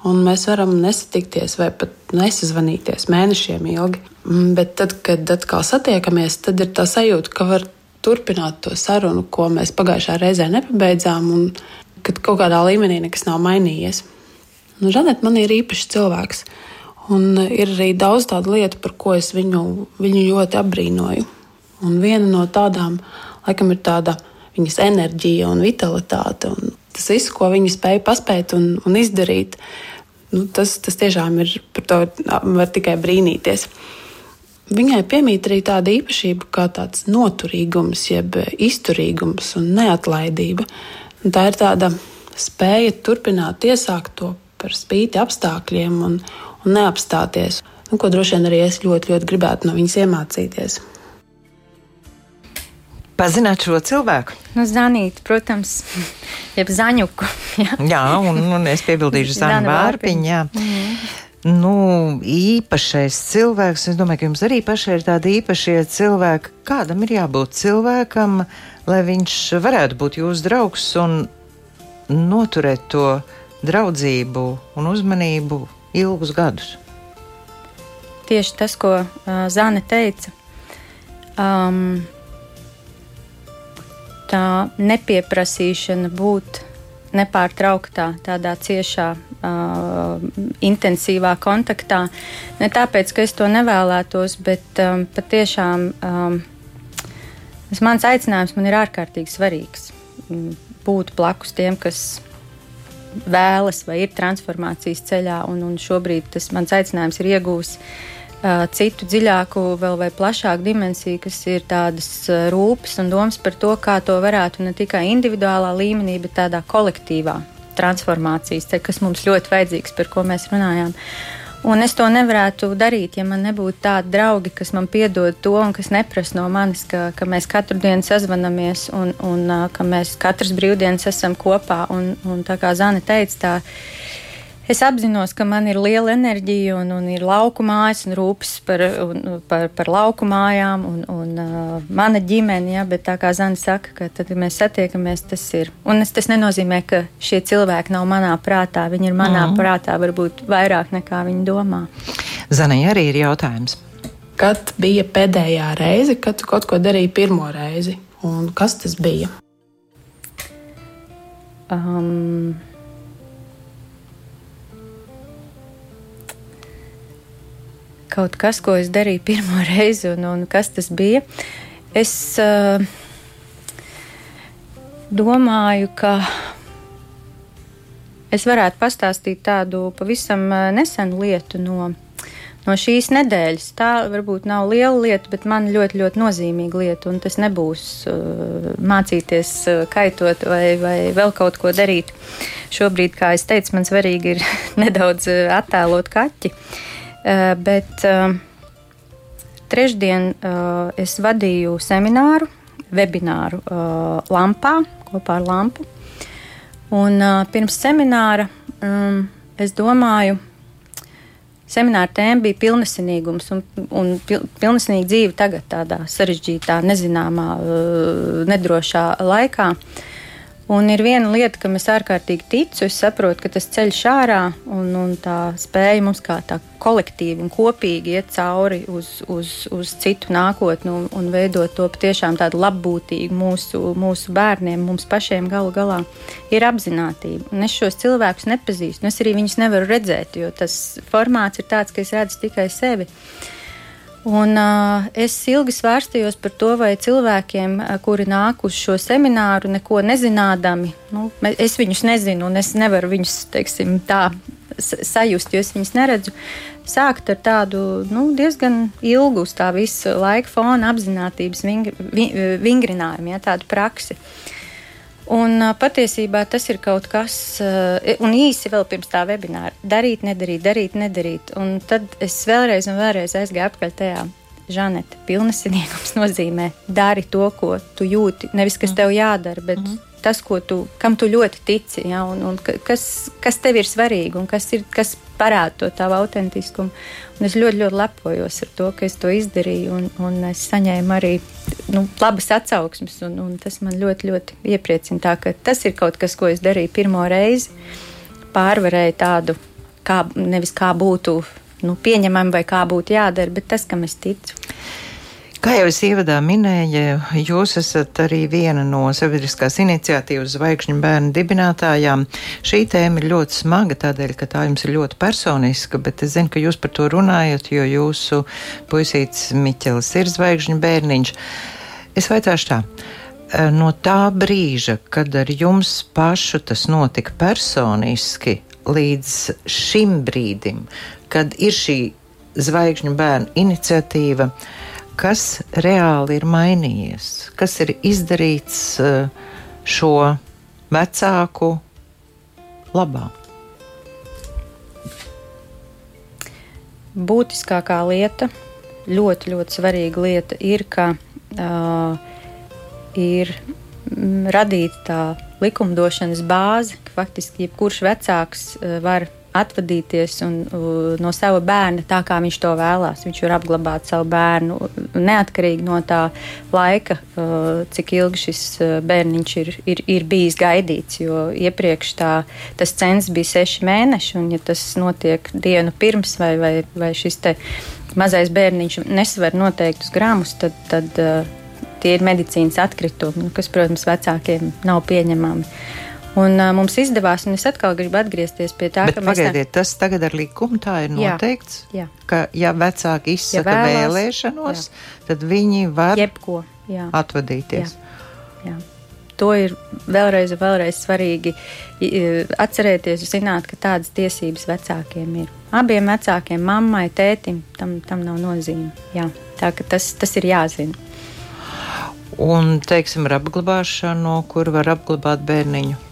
Un mēs varam nesatikties vai pat nesazvanīties mēnešiem ilgi. Mm, bet tad, kad atkal satiekamies, tad ir tā sajūta, ka var turpināt to sarunu, ko mēs pagājušā reizē nepabeidzām. Un kad kaut kādā līmenī nekas nav mainījies. Nu, Žaneta man ir īpašs cilvēks, un ir arī daudz tādu lietu, par ko es viņu, viņu ļoti apbrīnoju. Un viena no tādām, laikam, ir tāda viņas enerģija un vitalitāte. Un tas viss, ko viņa spēja paspēt un, un izdarīt, nu, tas, tas tiešām ir par to var tikai brīnīties. Viņai piemīt arī tāda īpašība kā tāds noturīgums, jeb izturīgums un neatlaidība. Un tā ir tāda spēja turpināt iesākt to par spīti apstākļiem un, un neapstāties. Nu, ko droši vien arī es ļoti, ļoti gribētu no viņas iemācīties. Pazināt šo cilvēku? Nu, Zanīt, protams, jeb zaņuku. jā, jā un, un es piebildīšu Zanu Vārpiņu. Nu, īpašais cilvēks, es domāju, ka jums arī pašai ir tādi īpašie cilvēki. Kādam ir jābūt cilvēkam, lai viņš varētu būt jūsu draugs un noturēt to draudzību un uzmanību ilgus gadus. Tieši tas, ko uh, Zāne teica, um, tā nepieprasīšana būt nepārtrauktā, tādā ciešā, uh, intensīvā kontaktā. Ne tāpēc, ka es to nevēlētos, bet um, patiešām. Um, mans aicinājums man ir ārkārtīgi svarīgs. Mm, būt blakus tiem, kas vēlas vai ir transformācijas ceļā, un, un šobrīd tas mans aicinājums ir iegūs uh, citu dziļāku, vēl vai plašāku dimensiju, kas ir tādas rūpes un domas par to, kā to varētu ne tikai individuālā līmenī, bet tādā kolektīvā transformācijas ceļā, kas mums ļoti vajadzīgs, par ko mēs runājām. Un es to nevarētu darīt, ja man nebūtu tādi draugi, kas man piedod to un kas neprasa no manis, ka, ka mēs katru dienu sazvanamies un, un ka mēs katras brīvdienas esam kopā. Un, un tā kā Zana teica, tā Es apzinos, ka man ir liela enerģija un, un ir lauku mājas un rūpes par, un, par, par lauku mājām un, un uh, mana ģimene, ja, bet tā kā Zana saka, ka tad, kad mēs satiekamies, tas ir. Un es, tas nenozīmē, ka šie cilvēki nav manā prātā. Viņi ir manā mm. prātā varbūt vairāk nekā viņi domā. Zanai arī ir jautājums. Kad bija pēdējā reize, kad tu kaut ko darīji pirmo reizi? Un kas tas bija? Um, kaut kas, ko es darīju pirmo reizi, un, un kas tas bija. Es uh, domāju, ka es varētu pastāstīt tādu pavisam eh, nesenu lietu no, no šīs nedēļas. Tā varbūt nav liela lieta, bet man ļoti, ļoti nozīmīga lieta. Un tas nebūs uh, mācīties uh, kaitot vai, vai vēl kaut ko darīt. Šobrīd, kā jau teicu, man svarīgi ir nedaudz attēlot kaķi. Uh, bet trešdien es vadīju semināru, webināru Lampā kopā ar Lampu. Un pirms semināra es domāju, semināra tēma bija pilnesinīgums un, un pil, pilnesinīga dzīve tagad, tādā sarežģītā, nezināmā, nedrošā laikā. Uh, Un ir viena lieta, kam es ārkārtīgi ticu. Es saprotu, ka tas ceļš ārā un, un tā spēja mums kā tā kolektīvi un kopīgi iet cauri uz, uz, uz citu nākotni un, un veidot to patiešām tādu labbūtīgu mūsu, mūsu bērniem, mums pašiem galu galā, ir apziņotība. Es šos cilvēkus nepazīstu, un es arī viņus nevaru redzēt, jo tas formāts ir tāds, ka es redzu tikai sevi. Uh, Un, uh, es ilgi svārstījos par to, vai cilvēkiem, kuri nāk uz šo semināru, neko nezinādami, nu, es viņus nezinu, un es nevaru viņus teiksim, tā sajust, jo es viņus neredzu. Sākt ar tādu nu, diezgan ilgu uz tā visa laika fona apziņotības vingr, vingrinājumu, ja, tādu praksi. Uh, Un patiesībā tas ir kaut kas, un īsi vēl pirms tā webināra - darīt, nedarīt, darīt, nedarīt. Un tad es vēlreiz un vēlreiz aizgāju apkārt tajā. Žanete, pilnesinīgums nozīmē dari to, ko tu jūti. Nevis, kas tev jādara, bet mm -hmm. Tas, tu, kam tu ļoti tici, ja, un, un kas, kas tev ir svarīgi un kas, ir, kas parāda to tavu autentiskumu. Un es ļoti, ļoti lepojos ar to, ka es to izdarīju, un, un es saņēmu arī nu, labas atsauksmes, un, un tas man ļoti, ļoti iepriecina. Tā, tas ir kaut kas, ko es darīju pirmo reizi. Pārvarēju tādu, kā, nevis kā būtu nu, pieņemami vai kā būtu jādara, bet tas, kam es ticu. Kā jau es ievadā minēju, jūs esat arī viena no sabiedriskās iniciatīvas zvaigžņu bērnu dibinātājām. Šī tēma ir ļoti smaga, tādēļ, ka tā jums ir ļoti personiska, bet es zinu, ka jūs par to runājat, jo jūsu puisīts Miķels ir zvaigžņu bērniņš. Es vaicāšu tā. No tā brīža, kad ar jums pašu tas notika personiski, līdz šim brīdim, kad ir šī zvaigžņu bērnu iniciatīva, uh, kas reāli ir mainījies, kas ir izdarīts eh, šo vecāku labā. Būtiskākā lieta, ļoti, ļoti svarīga lieta ir, ka uh, ir radīta tā likumdošanas bāze, ka faktiski jebkurš vecāks uh, var atvadīties un, no sava bērna tā, kā viņš to vēlās. Viņš var apglabāt savu bērnu neatkarīgi no tā laika, cik ilgi šis bērniņš ir, ir, ir bijis gaidīts. Jo iepriekš tā, tas cens bija seši mēneši, un ja tas notiek dienu pirms vai, vai, vai šis mazais bērniņš nesver noteiktus gramus, tad, tad tie ir medicīnas atkritumi, kas, protams, vecākiem nav pieņemami. Un, uh, mums izdevās, un es atkal gribu atgriezties pie tā, Bet ka pagaidiet, mēs. Tas tagad ar likumu tā ir noteikts. Jā, jā. Ka, ja vecāki izsaka ja vēlās, vēlēšanos, jā. tad viņi var Jebko, jā. atvadīties. Jā. Jā. To ir vēlreiz, vēlreiz svarīgi atcerēties, zināt, ka tādas tiesības vecākiem ir. Abiem vecākiem, mammai, tētim, tam, tam nav nozīme. Jā. Tā, tas, tas ir jāzina. Un, teiksim, ar apglabāšanu, kur var apglabāt bērniņu?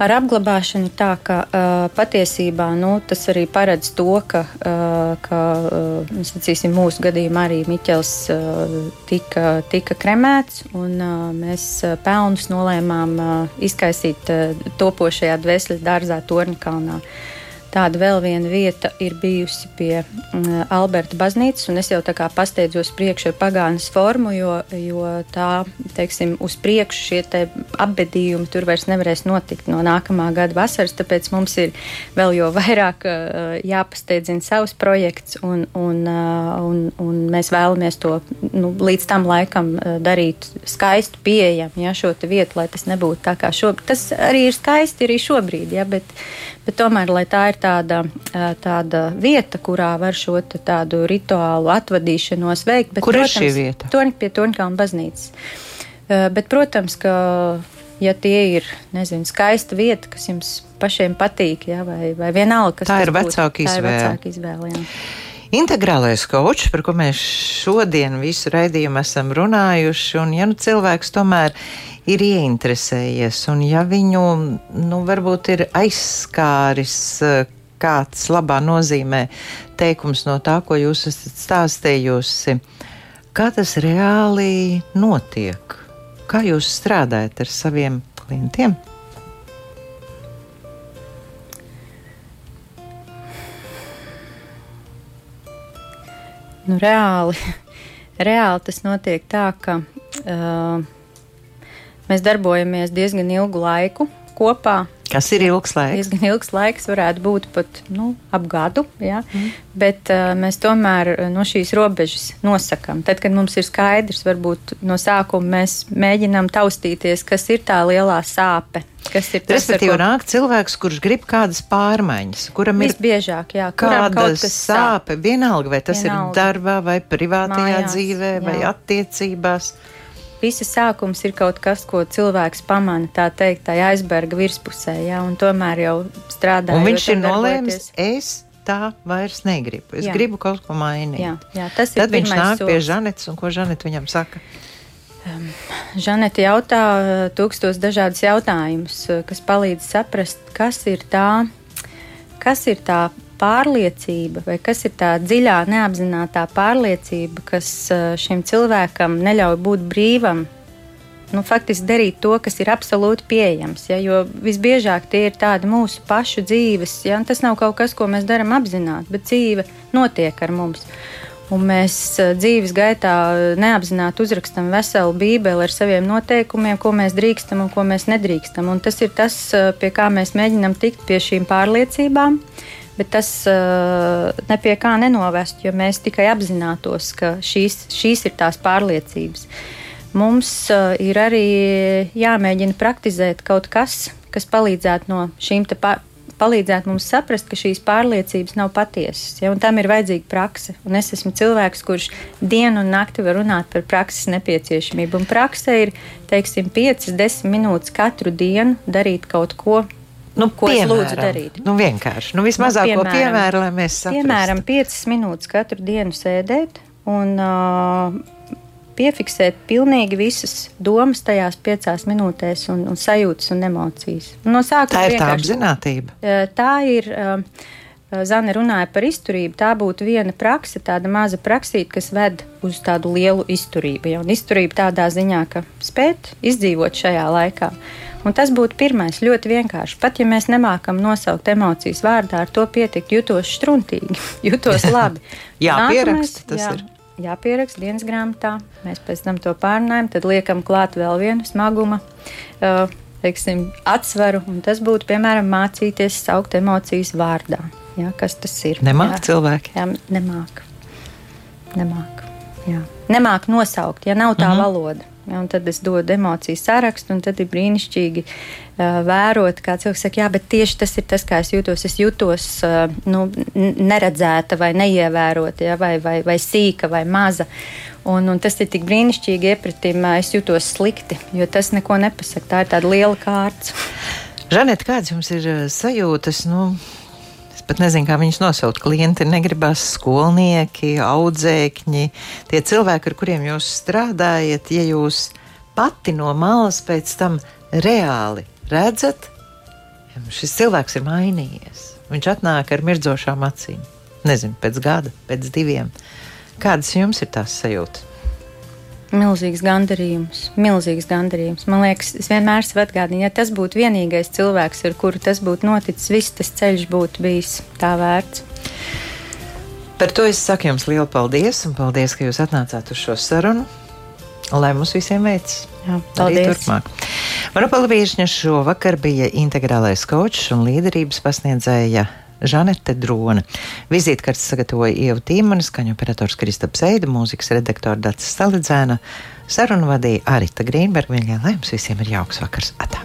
Ar apglabāšanu tā, ka uh, patiesībā nu, tas arī paredz to, ka, uh, ka uh, sacīsim, mūsu gadījumā arī Miķels uh, tika, tika kremēts, un uh, mēs pelnus nolēmām uh, izkaisīt uh, topošajā dvēseles dārzā Torņkalnā. Uh, Tāda vēl viena vieta ir bijusi pie uh, Alberta baznīcas, un es jau tā kā pasteidzos priekšā ar pagānas formu, jo, jo tā, teiksim, uz priekšu šie te apbedījumi tur vairs nevarēs notikt no nākamā gada vasaras, tāpēc mums ir vēl jo vairāk uh, jāpasteidzina savs projekts, un, un, uh, un, un mēs vēlamies to nu, līdz tam laikam uh, darīt skaistu pieejamu, ja, šo vietu, lai tas nebūtu tā kā šobrīd. Tas arī ir skaisti arī šobrīd, ja, bet, bet tomēr, lai tā ir tāda, tāda vieta, kurā var šo tādu rituālu atvadīšanos veikt. Bet, Kur protams, ir šī vieta? Toņi pie Toņkalna baznīcas. Bet, protams, ka, ja tie ir, nezinu, skaista vieta, kas jums pašiem patīk, ja, vai, vai vienalga, kas tā ir vecāka izvēle. Tā ir vecāka izvēle jā. Integrālais kočs, par ko mēs šodien visu raidījumu esam runājuši, un ja nu cilvēks tomēr ir ieinteresējies, un ja viņu, nu, varbūt ir aizskāris kāds labā nozīmē teikums no tā, ko jūs esat stāstījusi. Kā tas reāli notiek? Kā jūs strādājat ar saviem klientiem? Nu, reāli, reāli tas notiek tā, ka uh, mēs darbojamies diezgan ilgu laiku kopā. Kas ir ilgs laiks? Diezgan ilgs laiks, varētu būt pat nu, ap gadu. Ja? Mm. Bet uh, mēs tomēr no šīs robežas nosakām. Tad, kad mums ir skaidrs, varbūt no sākuma mēs mēģinām taustīties, kas ir tā lielā sāpe. Kas ir tas, Respektīvi, ko... nāk cilvēks, kurš grib kādas pārmaiņas, kuram ir visbiežāk, jā, kāda sāpe, sāp. vienalga, vai tas vienalga. ir darbā, vai privātajā Mājās, dzīvē, jā. vai attiecībās visa sākums ir kaut kas, ko cilvēks pamana, tā teikt, tā aizberga virspusē, jā, un tomēr jau strādā. Un viņš ir nolēmis, es tā vairs negribu. Es jā. gribu kaut ko mainīt. Jā, jā, tas ir Tad viņš nāk solis. pie Žanetes, un ko Žaneta viņam saka? Um, Žanete jautā uh, tūkstos dažādus jautājumus, uh, kas palīdz saprast, kas ir tā, kas ir tā pārliecība, vai kas ir tā dziļā, neapzināta pārliecība, kas šim cilvēkam neļauj būt brīvam. Nu, faktiski darīt to, kas ir absolūti pieejams. Ja, jo visbiežāk tie ir tādi mūsu pašu dzīves. Ja, tas nav kaut kas, ko mēs darām apzināti, bet dzīve notiek ar mums. Un mēs dzīves gaitā neapzināti uzrakstam veselu bībeli ar saviem noteikumiem, ko mēs drīkstam un ko mēs nedrīkstam. Un tas ir tas, pie kā mēs mēģinam tikt pie šīm pārliecībām. Uh, bet tas uh, nepie kā nenovest, jo mēs tikai apzinātos, ka šīs, šīs ir tās pārliecības. Mums uh, ir arī jāmēģina praktizēt kaut kas, kas palīdzētu no šīm pār, palīdzētu mums saprast, ka šīs pārliecības nav patiesas. Ja, tam ir vajadzīga prakse. Un es esmu cilvēks, kurš dienu un nakti var runāt par prakses nepieciešamību. Un prakse ir, teiksim, 5-10 minūtes katru dienu darīt kaut ko Nu, ko piemēram, es lūdzu darīt? Nu, vienkārši. Nu, vismazāko nu, piemēru, lai mēs saprastu. Piemēram, 5 minūtes katru dienu sēdēt un uh, piefiksēt pilnīgi visas domas tajās 5 minūtēs un, un sajūtas un emocijas. No tā ir tā apzinātība. Uh, tā ir. Uh, Zana runāja par izturību. Tā būtu viena praksa, tāda maza praksīte, kas ved uz tādu lielu izturību. Ja? Un izturība tādā ziņā, ka spēt izdzīvot šajā laikā. Un tas būtu pirmais, ļoti vienkārši. Pat ja mēs nemākam nosaukt emocijas vārdā, ar to pietikt, jutos struntīgi, jutos labi. jā, pierakst, tas jā, ir. Jāpieraksta dienas grāmatā, mēs pēc tam to pārnājam, tad liekam klāt vēl vienu smaguma uh, teiksim, atsvaru, un tas būtu, piemēram, mācīties saukt emocijas vārdā. Jā, kas tas ir? Nemāk jā, cilvēki. Jā, nemāk. Nemāk. Jā. Nemāk nosaukt, ja nav tā mm -hmm. valoda. Ja, tad es dodu emociju sarakstu, un tad ir brīnišķīgi uh, vērot, kā cilvēks saka, jā, bet tieši tas ir tas, kā es jūtos. Es jūtos uh, nu, neredzēta vai neievērota, ja, vai, vai, vai sīka vai maza. Un, un tas ir tik brīnišķīgi iepratim, uh, es jūtos slikti, jo tas neko nepasaka. Tā ir tāda liela kārta. Žanet, kādas jums ir sajūtas? Nu pat nezinu, kā viņus nosaukt. Klienti negribas skolnieki, audzēkņi, tie cilvēki, ar kuriem jūs strādājat, ja jūs pati no malas pēc tam reāli redzat, šis cilvēks ir mainījies. Viņš atnāk ar mirdzošām acīm. Nezinu, pēc gada, pēc diviem. Kādas jums ir tās sajūtas? Milzīgs gandarījums, milzīgs gandarījums. Man liekas, es vienmēr sev atgādinu, ja tas būtu vienīgais cilvēks, ar kuru tas būtu noticis, viss tas ceļš būtu bijis tā vērts. Par to es saku jums lielu paldies, un paldies, ka jūs atnācāt uz šo sarunu. Lai mums visiem veicas. Turpmāk. Mana palvīšņa šovakar bija integrālais kočs un līderības pasniedzēja Žanete Drona. Vizītkartes sagatavoja Ieva Tīmana, skaņu operators Kristaps Eida, mūzikas redaktora Dats Stalidzēna, sarunu vadīja Arita Grīnberga. Viņai lai jums visiem ir jauks vakars! Atā.